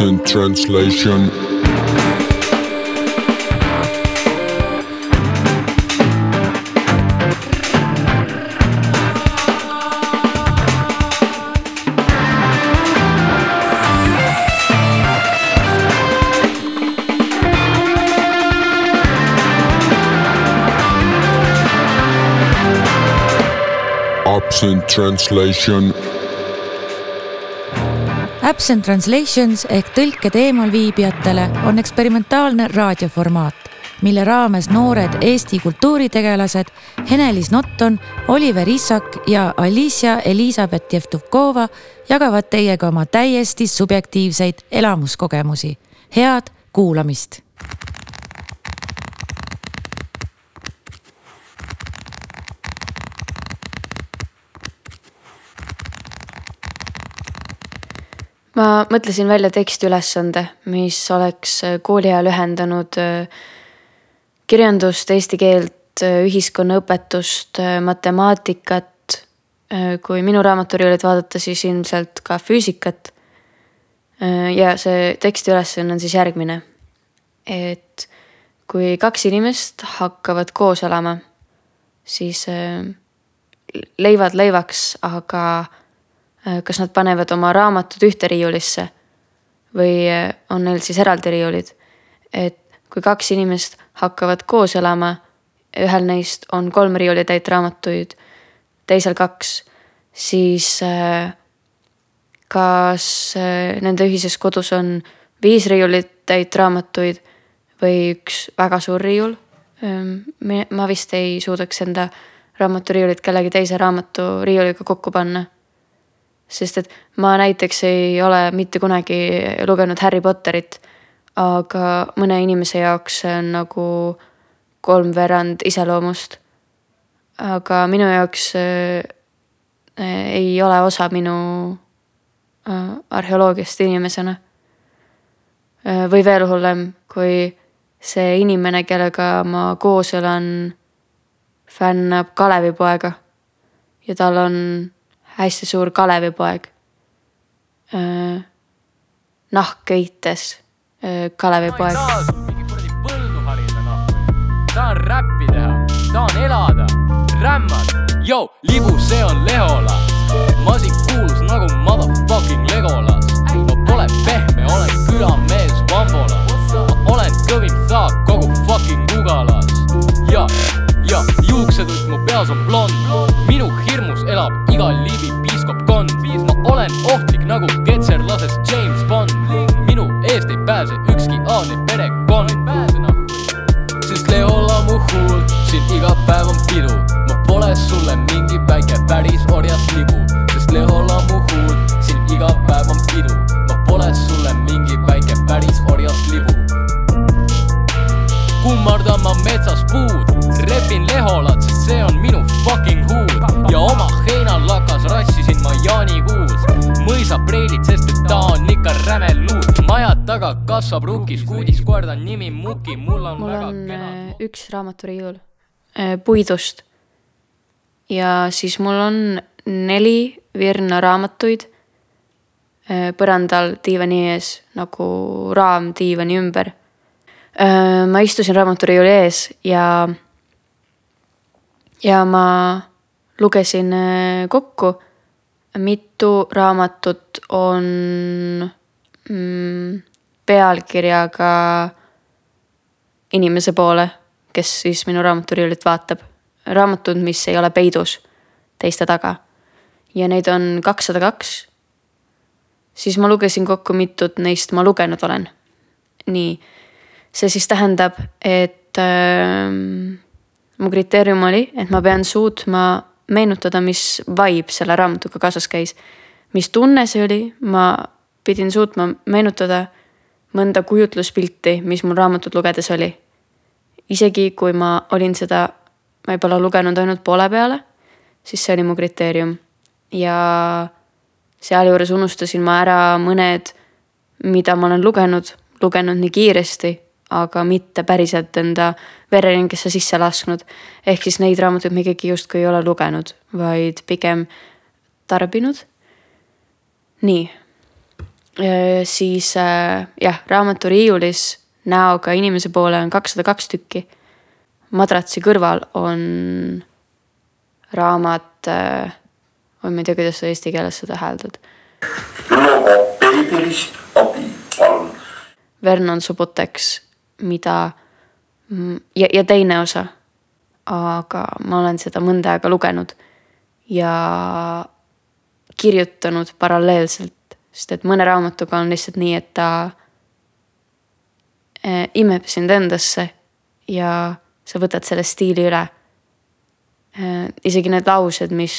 Absent translation. Absent translation. Absent Translations ehk tõlked eemalviibijatele on eksperimentaalne raadioformaat, mille raames noored Eesti kultuuritegelased Henelis Notton, Oliver Issak ja Alicia Elizabeth Jevtukova jagavad teiega oma täiesti subjektiivseid elamuskogemusi. head kuulamist ma mõtlesin välja tekstiülesande, mis oleks äh, kooli ajal ühendanud äh, kirjandust, eesti keelt, äh, ühiskonnaõpetust, matemaatikat. kui minu raamaturiiulit vaadata, siis ilmselt ka füüsikat. ja see tekstiülesanne on siis järgmine. et kui kaks inimest hakkavad koos elama, siis leivad leivaks, aga kas nad panevad oma raamatud ühte riiulisse või äh, on neil siis eraldi riiulid. et kui kaks inimest hakkavad koos elama, ühel neist on kolm riiulitäit raamatuid, teisel kaks, siis äh, kas nende ühises kodus on viis riiulitäit raamatuid või üks väga suur riiul. Ähm, ma vist ei suudaks enda raamaturiiulit kellegi teise raamatu riiuliga kokku panna sest et ma näiteks ei ole mitte kunagi lugenud Harry Potterit, aga mõne inimese jaoks see on nagu kolmveerand iseloomust. aga minu jaoks äh, ei ole osa minu äh, arheoloogiast inimesena äh,. või veel hullem, kui see inimene, kellega ma koos elan, fännab Kalevipoega ja tal on hästi suur Kalevipoeg. Kalevipoeg. kuradi põldu harida nahku. tahan räppi teha, tahan elada, rämmad, joo, libu, see on Lehola. masik kuulus nagu motherfucking Legolas. ma pole pehme, olen külamees Vambolas. ma olen kõvim saak kogu fucking Ugalas. Juuksetutt mu peas on blond. minu hirmus elab igal liivi piiskop Gon. ma olen ohtlik nagu ketserlases James Bond. minu eest ei pääse ükski aadne perekond. sest Leola mu huul, siin iga päev on pidu. ma pole sulle mingi väike päris orjas libu, sest Leola mu huul, siin iga päev on pidu. ma pole sulle mingi väike päris orjas libu kummardan ma metsas puud, repin leholat, sest see on minu fucking huud. Ja oma heinalakas rassisin ma jaanikuus. mõisapreilid, sest et ta on ikka räme luud, maja taga kasvab rukis, kuudiskoer ta nimi Muki, mul on mul väga on kena äh, üks raamaturiiul äh, puidust. ja siis mul on neli virna raamatuid äh, põrandal diivani ees nagu raam diivani ümber ma istusin raamaturiiuli ees ja, ja ma lugesin äh, kokku, mitu raamatut on mm, pealkirjaga inimese poole, kes siis minu raamaturiiulit vaatab. raamatud, mis ei ole peidus teiste taga. ja neid on kakssada kaks. siis ma lugesin kokku, mitut neist ma lugenud olen. nii see siis tähendab, et äh, mu kriteerium oli, et ma pean suutma meenutada, mis vibe selle raamatuga kaasas käis. mis tunne see oli, ma pidin suutma meenutada mõnda kujutluspilti, mis mul raamatut lugedes oli. isegi kui ma olin seda võib-olla lugenud ainult poole peale, siis see oli mu kriteerium. ja sealjuures unustasin ma ära mõned, mida ma olen lugenud, lugenud nii kiiresti aga mitte päriselt enda vereringesse sisse lasknud. ehk siis neid raamatuid ma ikkagi justkui ei ole lugenud, vaid pigem tarbinud. nii, siis jah, raamatoriiulis näoga inimese poole on kakssada kaks tükki. madratsi kõrval on raamat oi ma ei tea, kuidas sa eesti keeles seda hääldad. logopeedilist abi, palun. Vernon Suboteks, mida mm, ja, ja teine osa. aga ma olen seda mõnda aega lugenud ja kirjutanud paralleelselt, sest et mõne raamatuga on lihtsalt nii, et ta eh, imeb sind endasse ja sa võtad selle stiili üle. Eh, isegi need laused, mis,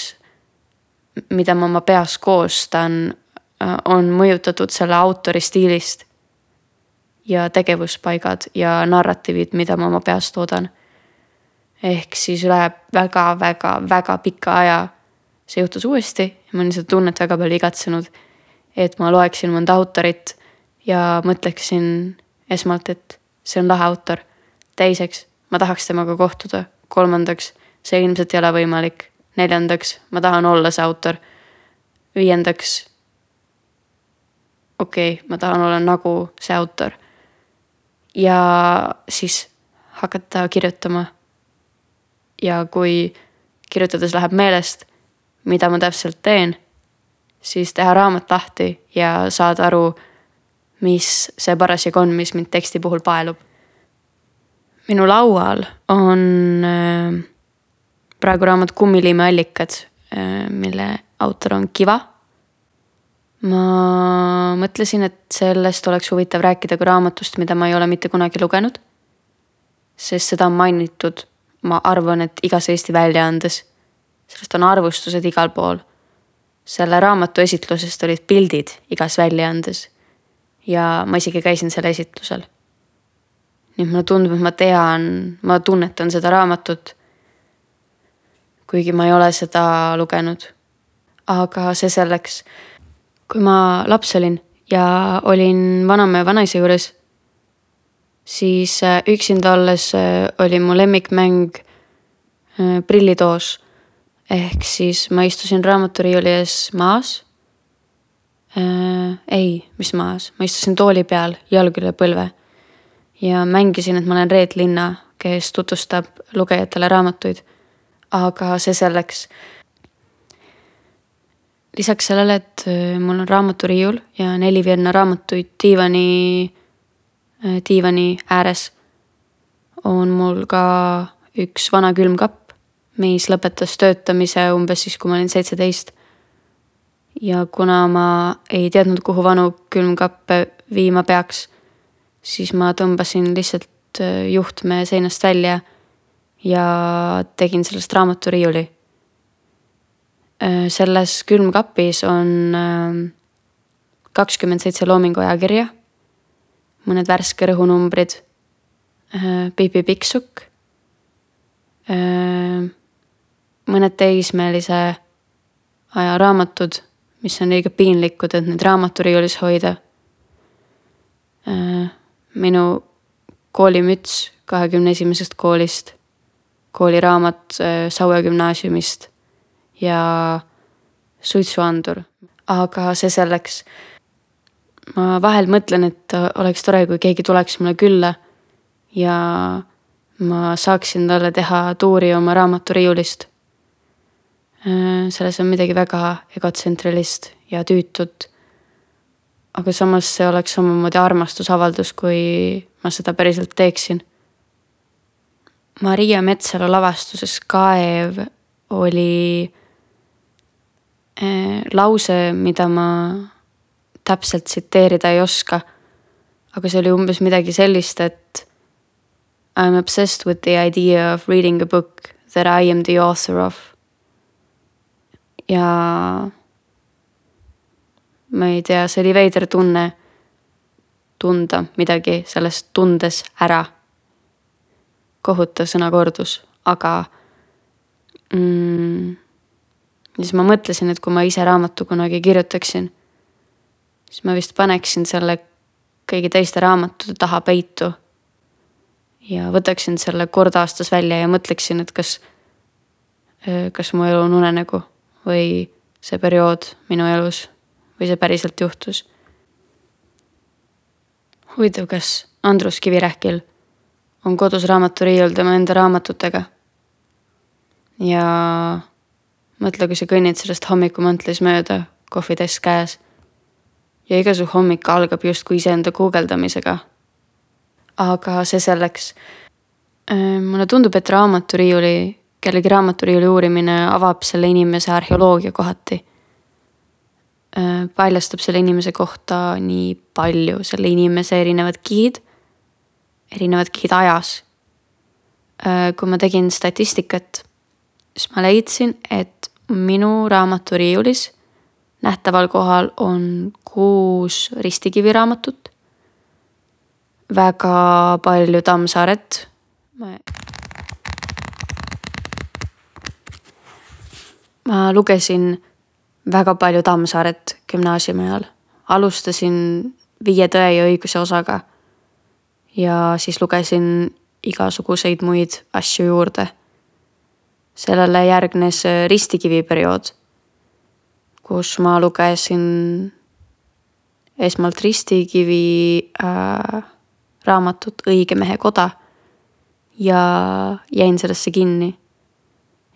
mida ma oma peas koostan, eh, on mõjutatud selle autori stiilist ja tegevuspaigad ja narratiivid, mida ma oma peas toodan. ehk siis üle väga-väga-väga pika aja see juhtus uuesti ja ma olen seda tunnet väga palju igatsenud. et ma loeksin mõnda autorit ja mõtleksin esmalt, et see on lahe autor. teiseks, ma tahaks temaga kohtuda. kolmandaks, see ilmselt ei ole võimalik. neljandaks, ma tahan olla see autor. viiendaks, okei okay,, ma tahan olla nagu see autor ja siis hakata kirjutama. ja kui kirjutades läheb meelest, mida ma täpselt teen, siis teha raamat lahti ja saada aru, mis see parasjagu on, mis mind teksti puhul paelub. minu laual on äh, praegu raamat Kummiliime allikad, äh, mille autor on Kiva ma mõtlesin, et sellest oleks huvitav rääkida kui raamatust, mida ma ei ole mitte kunagi lugenud. sest seda on mainitud, ma arvan, et igas Eesti väljaandes. sellest on arvustused igal pool. selle raamatu esitlusest olid pildid igas väljaandes. ja ma isegi käisin selle esitlusel. nii et mulle tundub, et ma tean, ma tunnetan seda raamatut. kuigi ma ei ole seda lugenud. aga see selleks kui ma laps olin ja olin vanaema ja vanaisa juures, siis äh, üksinda olles äh, oli mu lemmikmäng äh, prillitoos. ehk siis ma istusin raamaturiiuli ees maas äh,. ei, mis maas, ma istusin tooli peal, jalg üle põlve. ja mängisin, et ma olen Reet Linna, kes tutvustab lugejatele raamatuid. aga see selleks lisaks sellele, et äh, mul on raamaturiiul ja neli Vienna raamatuid diivani, äh, diivani ääres, on mul ka üks vana külmkapp, mis lõpetas töötamise umbes siis, kui ma olin seitseteist. ja kuna ma ei teadnud, kuhu vanu külmkappe viima peaks, siis ma tõmbasin lihtsalt äh, juhtme seinast välja ja tegin sellest raamaturiiuli selles külmkapis on ähm, kakskümmend seitse Loomingu ajakirja, mõned värske rõhunumbrid, äh, Pipi Pikksukk, äh, mõned teismelise aja raamatud, mis on liiga piinlikud, et neid raamaturiiulis hoida. minu koolimüts kahekümne esimesest koolist, kooliraamat Saue gümnaasiumist ja suitsuandur, aga see selleks. ma vahel mõtlen, et oleks tore, kui keegi tuleks mulle külla ja ma saaksin talle teha tuuri oma raamaturiiulist. selles on midagi väga egotsentrilist ja tüütut. aga samas see oleks samamoodi armastusavaldus, kui ma seda päriselt teeksin. Maria Metsalu lavastuses Kaev oli lause, mida ma täpselt tsiteerida ei oska. aga see oli umbes midagi sellist, et I am obsessed with the idea of reading a book that I am the author of. ja ma ei tea, see oli veider tunne tunda midagi sellest tundes ära. kohutav sõnakordus, aga mm, ja siis ma mõtlesin, et kui ma ise raamatu kunagi kirjutaksin, siis ma vist paneksin selle kõigi teiste raamatute taha peitu. ja võtaksin selle kord aastas välja ja mõtleksin, et kas, kas mu elu on unenägu või see periood minu elus või see päriselt juhtus. huvitav, kas Andrus Kivirähkil on kodus raamaturiiul tema enda raamatutega? ja mõtle, kui sa kõnnid sellest hommikumantlis mööda, kohvitest käes. ja iga su hommik algab justkui iseenda guugeldamisega. aga see selleks. mulle tundub, et raamaturiiuli, kellegi raamaturiiuli uurimine avab selle inimese arheoloogia kohati paljastab selle inimese kohta nii palju, selle inimese erinevad kihid, erinevad kihid ajas. kui ma tegin statistikat, siis ma leidsin, et minu raamaturiiulis nähtaval kohal on kuus ristikivi raamatut, väga palju Tammsaaret. ma lugesin väga palju Tammsaaret gümnaasiumi ajal. alustasin Viie tõe ja õiguse osaga. ja siis lugesin igasuguseid muid asju juurde. Sellele järgnes ristikivi periood, kus ma lugesin esmalt ristikivi äh, raamatut Õige mehe koda ja jäin sellesse kinni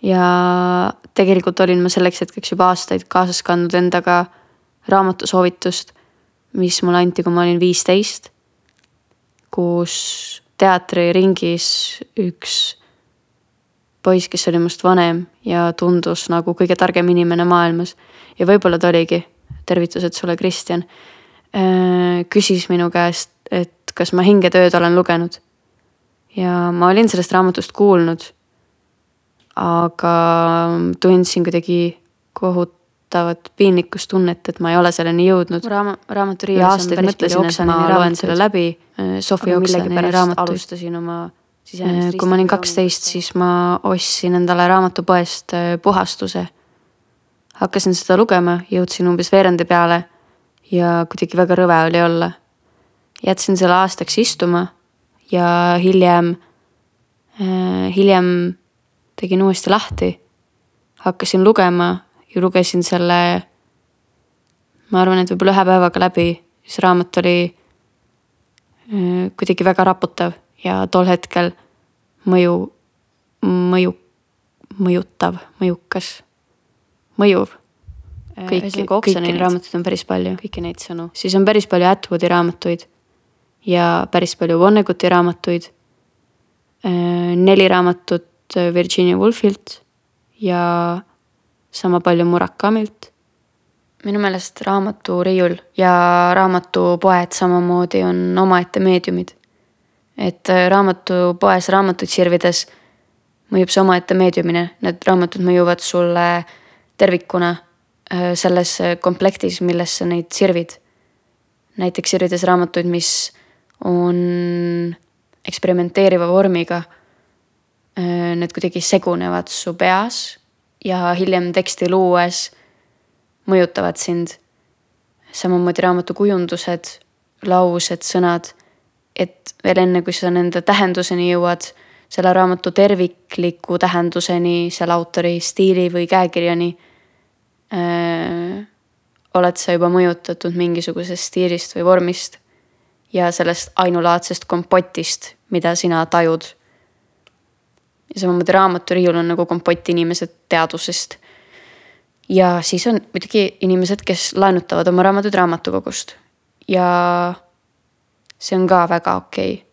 ja tegelikult olin ma selleks hetkeks juba aastaid kaasas kandnud endaga raamatusoovitust, mis mulle anti, kui ma olin viisteist. kus teatriringis üks poiss, kes oli must vanem ja tundus nagu kõige targem inimene maailmas ja võib-olla ta oligi, tervitused sulle, Kristjan, äh, küsis minu käest, et kas ma Hingetööd olen lugenud. ja ma olin sellest raamatust kuulnud aga tundsin kuidagi kohutavat piinlikkustunnet, et ma ei ole selleni jõudnud. Raama-, raamaturiiulis ja aastaid mõtlesin, et ma loen selle läbi. Sofi Oksani raamatuid. alustasin oma kui ma olin kaksteist, siis ma ostsin endale raamatupoest äh, Puhastuse. hakkasin seda lugema, jõudsin umbes veerendi peale ja kuidagi väga rõve oli olla. jätsin selle aastaks istuma ja hiljem, äh, hiljem tegin uuesti lahti, hakkasin lugema ja lugesin selle, ma arvan, et võib-olla ühe päevaga läbi, siis raamat oli äh, kuidagi väga raputav ja tol hetkel mõju, mõju, mõjutav, mõjukas, mõjuv äh, kõiki, kõiki neid raamatuid on päris palju, kõiki neid sõnu. siis on päris palju Atwoodi raamatuid ja päris palju Vonneguti raamatuid. Äh, neli raamatut Äh, Virginia Woolfilt ja sama palju Murakamilt. minu meelest raamaturiiul ja raamatupoed samamoodi on omaette meediumid. Et äh, raamatupoes raamatuid sirvides mõjub see omaette meediumina, need raamatud mõjuvad sulle tervikuna äh, selles komplektis, milles sa neid sirvid. näiteks sirvides raamatuid, mis on eksperimenteeriva vormiga Äh, need kuidagi segunevad su peas ja hiljem teksti luues mõjutavad sind. samamoodi raamatu kujundused, laused, sõnad, veel enne, kui sa nende tähenduseni jõuad, selle raamatu tervikliku tähenduseni, selle autori stiili või käekirjani öö, oled sa juba mõjutatud mingisugusest stiilist või vormist ja sellest ainulaadsest kompotist, mida sina tajud ja samamoodi raamaturiiul on nagu kompott inimesed teadusest. ja siis on muidugi inimesed, kes laenutavad oma raamatuid raamatukogust ja see on ka väga okei. Okay..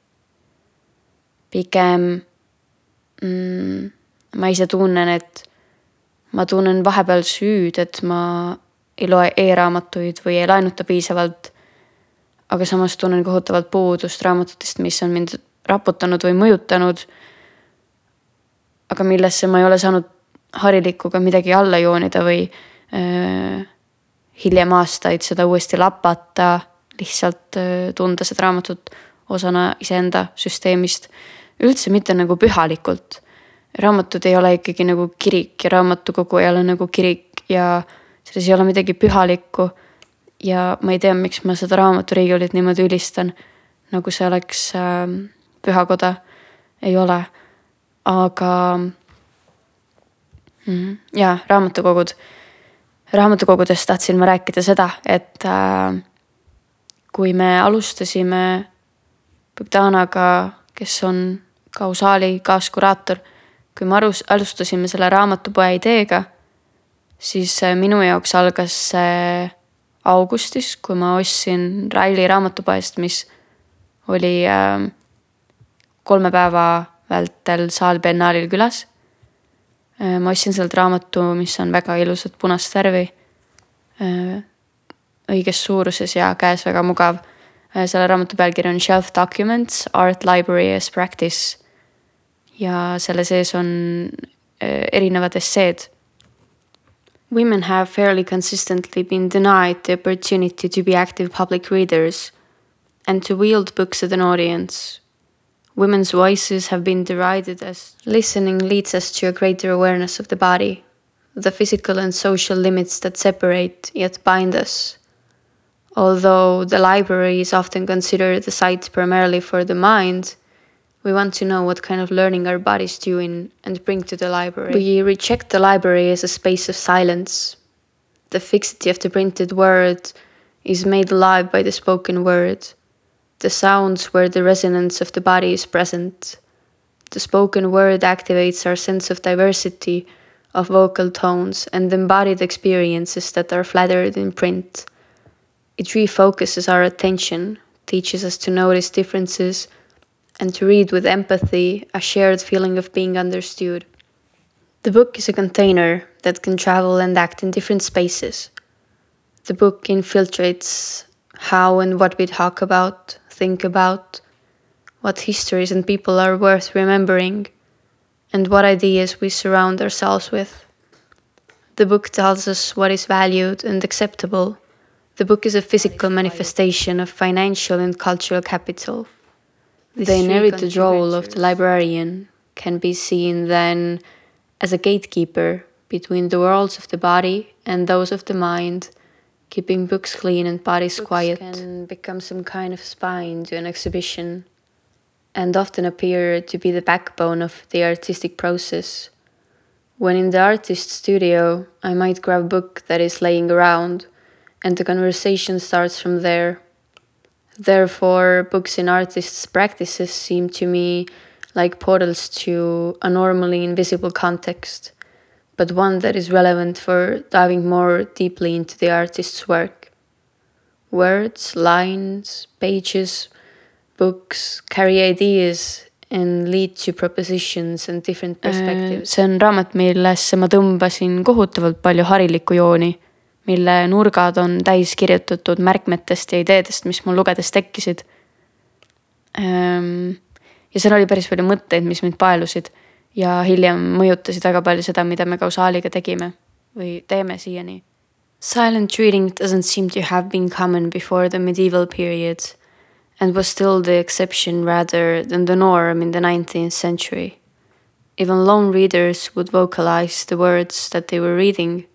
pigem mm, ma ise tunnen, et ma tunnen vahepeal süüd, et ma ei loe e-raamatuid või ei laenuta piisavalt. aga samas tunnen kohutavalt puudust raamatutest, mis on mind raputanud või mõjutanud. Aga millesse ma ei ole saanud harilikuga midagi alla joonida või äh, hiljem aastaid seda uuesti lapata, lihtsalt tunda seda raamatut osana iseenda süsteemist. üldse mitte nagu pühalikult. raamatud ei ole ikkagi nagu kirik ja raamatukogu ei ole nagu kirik ja selles ei ole midagi pühalikku. ja ma ei tea, miks ma seda raamaturiiulit niimoodi ülistan, nagu see oleks äh, pühakoda. ei ole aga mm, jaa, raamatukogud. raamatukogudest tahtsin ma rääkida seda, et äh, kui me alustasime Kaptanaga, kes on kausaali kaaskuraator. kui me arus, alustasime selle raamatupoe ideega, siis äh, minu jaoks algas see augustis, kui ma ostsin Raili raamatupoest, mis oli äh, kolme päeva vältel Saal Biennaalil külas. Äh, ma ostsin sealt raamatu, mis on väga ilusat punast värvi. Äh, õiges suuruses ja käes väga mugav. selle raamatu pealkiri on Shelf Documents, Art Library as Practice. ja selle sees on erinevad esseed Women have fairly consistently been denied the opportunity to be active public readers and to wield books at an audience. Women's voices have been derided as listening leads us to a greater awareness of the body, the physical and social limits that separate yet bind us. Although the library is often considered a site primarily for the mind, we want to know what kind of learning our bodies do in and bring to the library. We reject the library as a space of silence. The fixity of the printed word is made alive by the spoken word. The sounds where the resonance of the body is present. The spoken word activates our sense of diversity of vocal tones and embodied experiences that are flattered in print. It refocuses our attention, teaches us to notice differences and to read with empathy a shared feeling of being understood. The book is a container that can travel and act in different spaces. The book infiltrates how and what we talk about, think about, what histories and people are worth remembering, and what ideas we surround ourselves with. The book tells us what is valued and acceptable. The book is a physical manifestation of financial and cultural capital. The inherited role of the librarian can be seen then as a gatekeeper between the worlds of the body and those of the mind, keeping books clean and bodies books quiet. can become some kind of spine to an exhibition and often appear to be the backbone of the artistic process. When in the artist's studio, I might grab a book that is laying around, and the conversation starts from there. Therefore, books in artists' practices seem to me like portals to a normally invisible context, but one that is relevant for diving more deeply into the artist's work. Words, lines, pages, books carry ideas and lead to propositions and different perspectives. see on raamat, millesse ma tõmbasin kohutavalt palju harilikku jooni mille nurgad on täis kirjutatud märkmetest ja ideedest, mis mul lugedes tekkisid. Ehm, ja seal oli päris palju mõtteid, mis mind paelusid ja hiljem mõjutasid väga palju seda, mida me kausaaliga tegime või teeme siiani. Silent reading doesn't seem to have been common before the medieval period and was still the exception rather than the norm in the 19th century. Even lone readers would vocalize the words that they were reading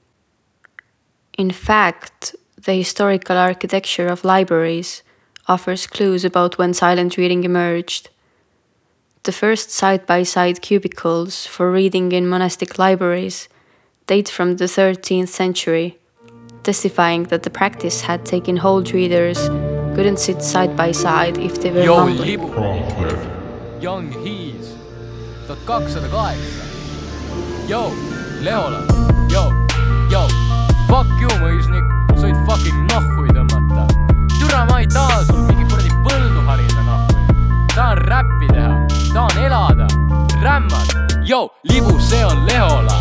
In fact, the historical architecture of libraries offers clues about when silent reading emerged. The first side by side cubicles for reading in monastic libraries date from the 13th century, testifying that the practice had taken hold readers couldn't sit side by side if they were Yo, mumbling. libu. Young Hees, tuhat kakssada kaheksa. Yo, Leola, yo, yo Fuck you, mõisnik, sa võid fucking nahhui tõmmata. türa, ma ei taha sul mingi kuradi põldu harida nahhui. tahan räppi teha, tahan elada, rämmad. Yo, libu, see on Lehola.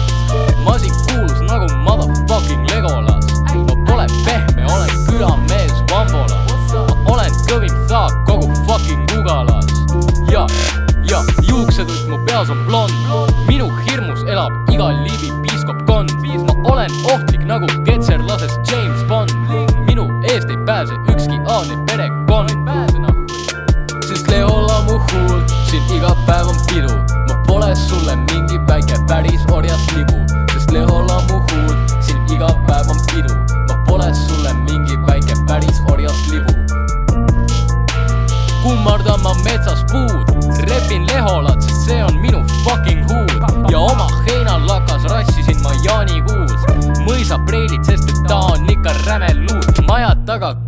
masik kuulus nagu motherfucking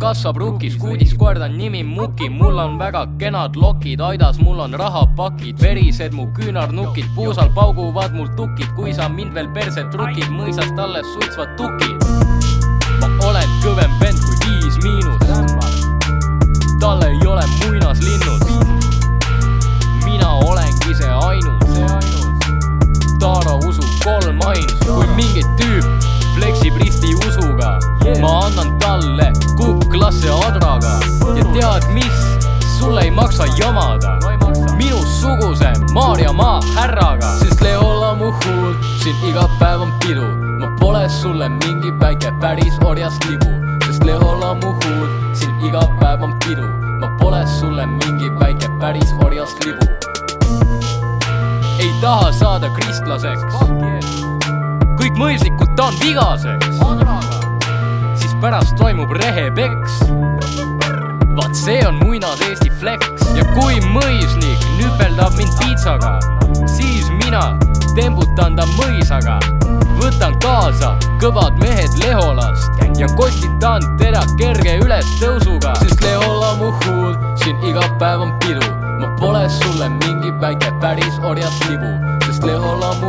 kasvab rukkis, uudiskoerd on nimi Muki, mul on väga kenad lokid, aidas mul on rahapakid, verised mu küünarnukid, puusal pauguvad mul tukid, kui sa mind veel perset rukid, mõisast alles suitsvad tukid. ma olen kõvem vend kui Viis Miinus, tal ei ole muinaslinnud. mina olengi see ainus. Taaro usub kolm ainus, kui mingi tüüp fleksib risti usuga. Yeah., ma annan talle kuklasse adraga. Ja tead mis, sulle ei maksa jamada. Minusuguse Maarjamaa härraga, sest Leola mu huul, siin iga päev on pidu, ma pole sulle mingi väike päris orjast libu, sest Leola mu huul, siin iga päev on pidu, ma pole sulle mingi väike päris orjast libu ei taha saada kristlaseks. Kõik mõislikud tahan vigaseks. siis pärast toimub rehepeks. vaat see on muinas Eesti flex ja kui mõisnik nüpeldab mind piitsaga, siis mina tembutan ta mõisaga. võtan kaasa kõvad mehed Leholast ja kostitan teda kerge ülestõusuga, sest Leola mu huul, siin iga päev on pidu ma pole sulle mingi väike päris orjast libu, sest Lehola mu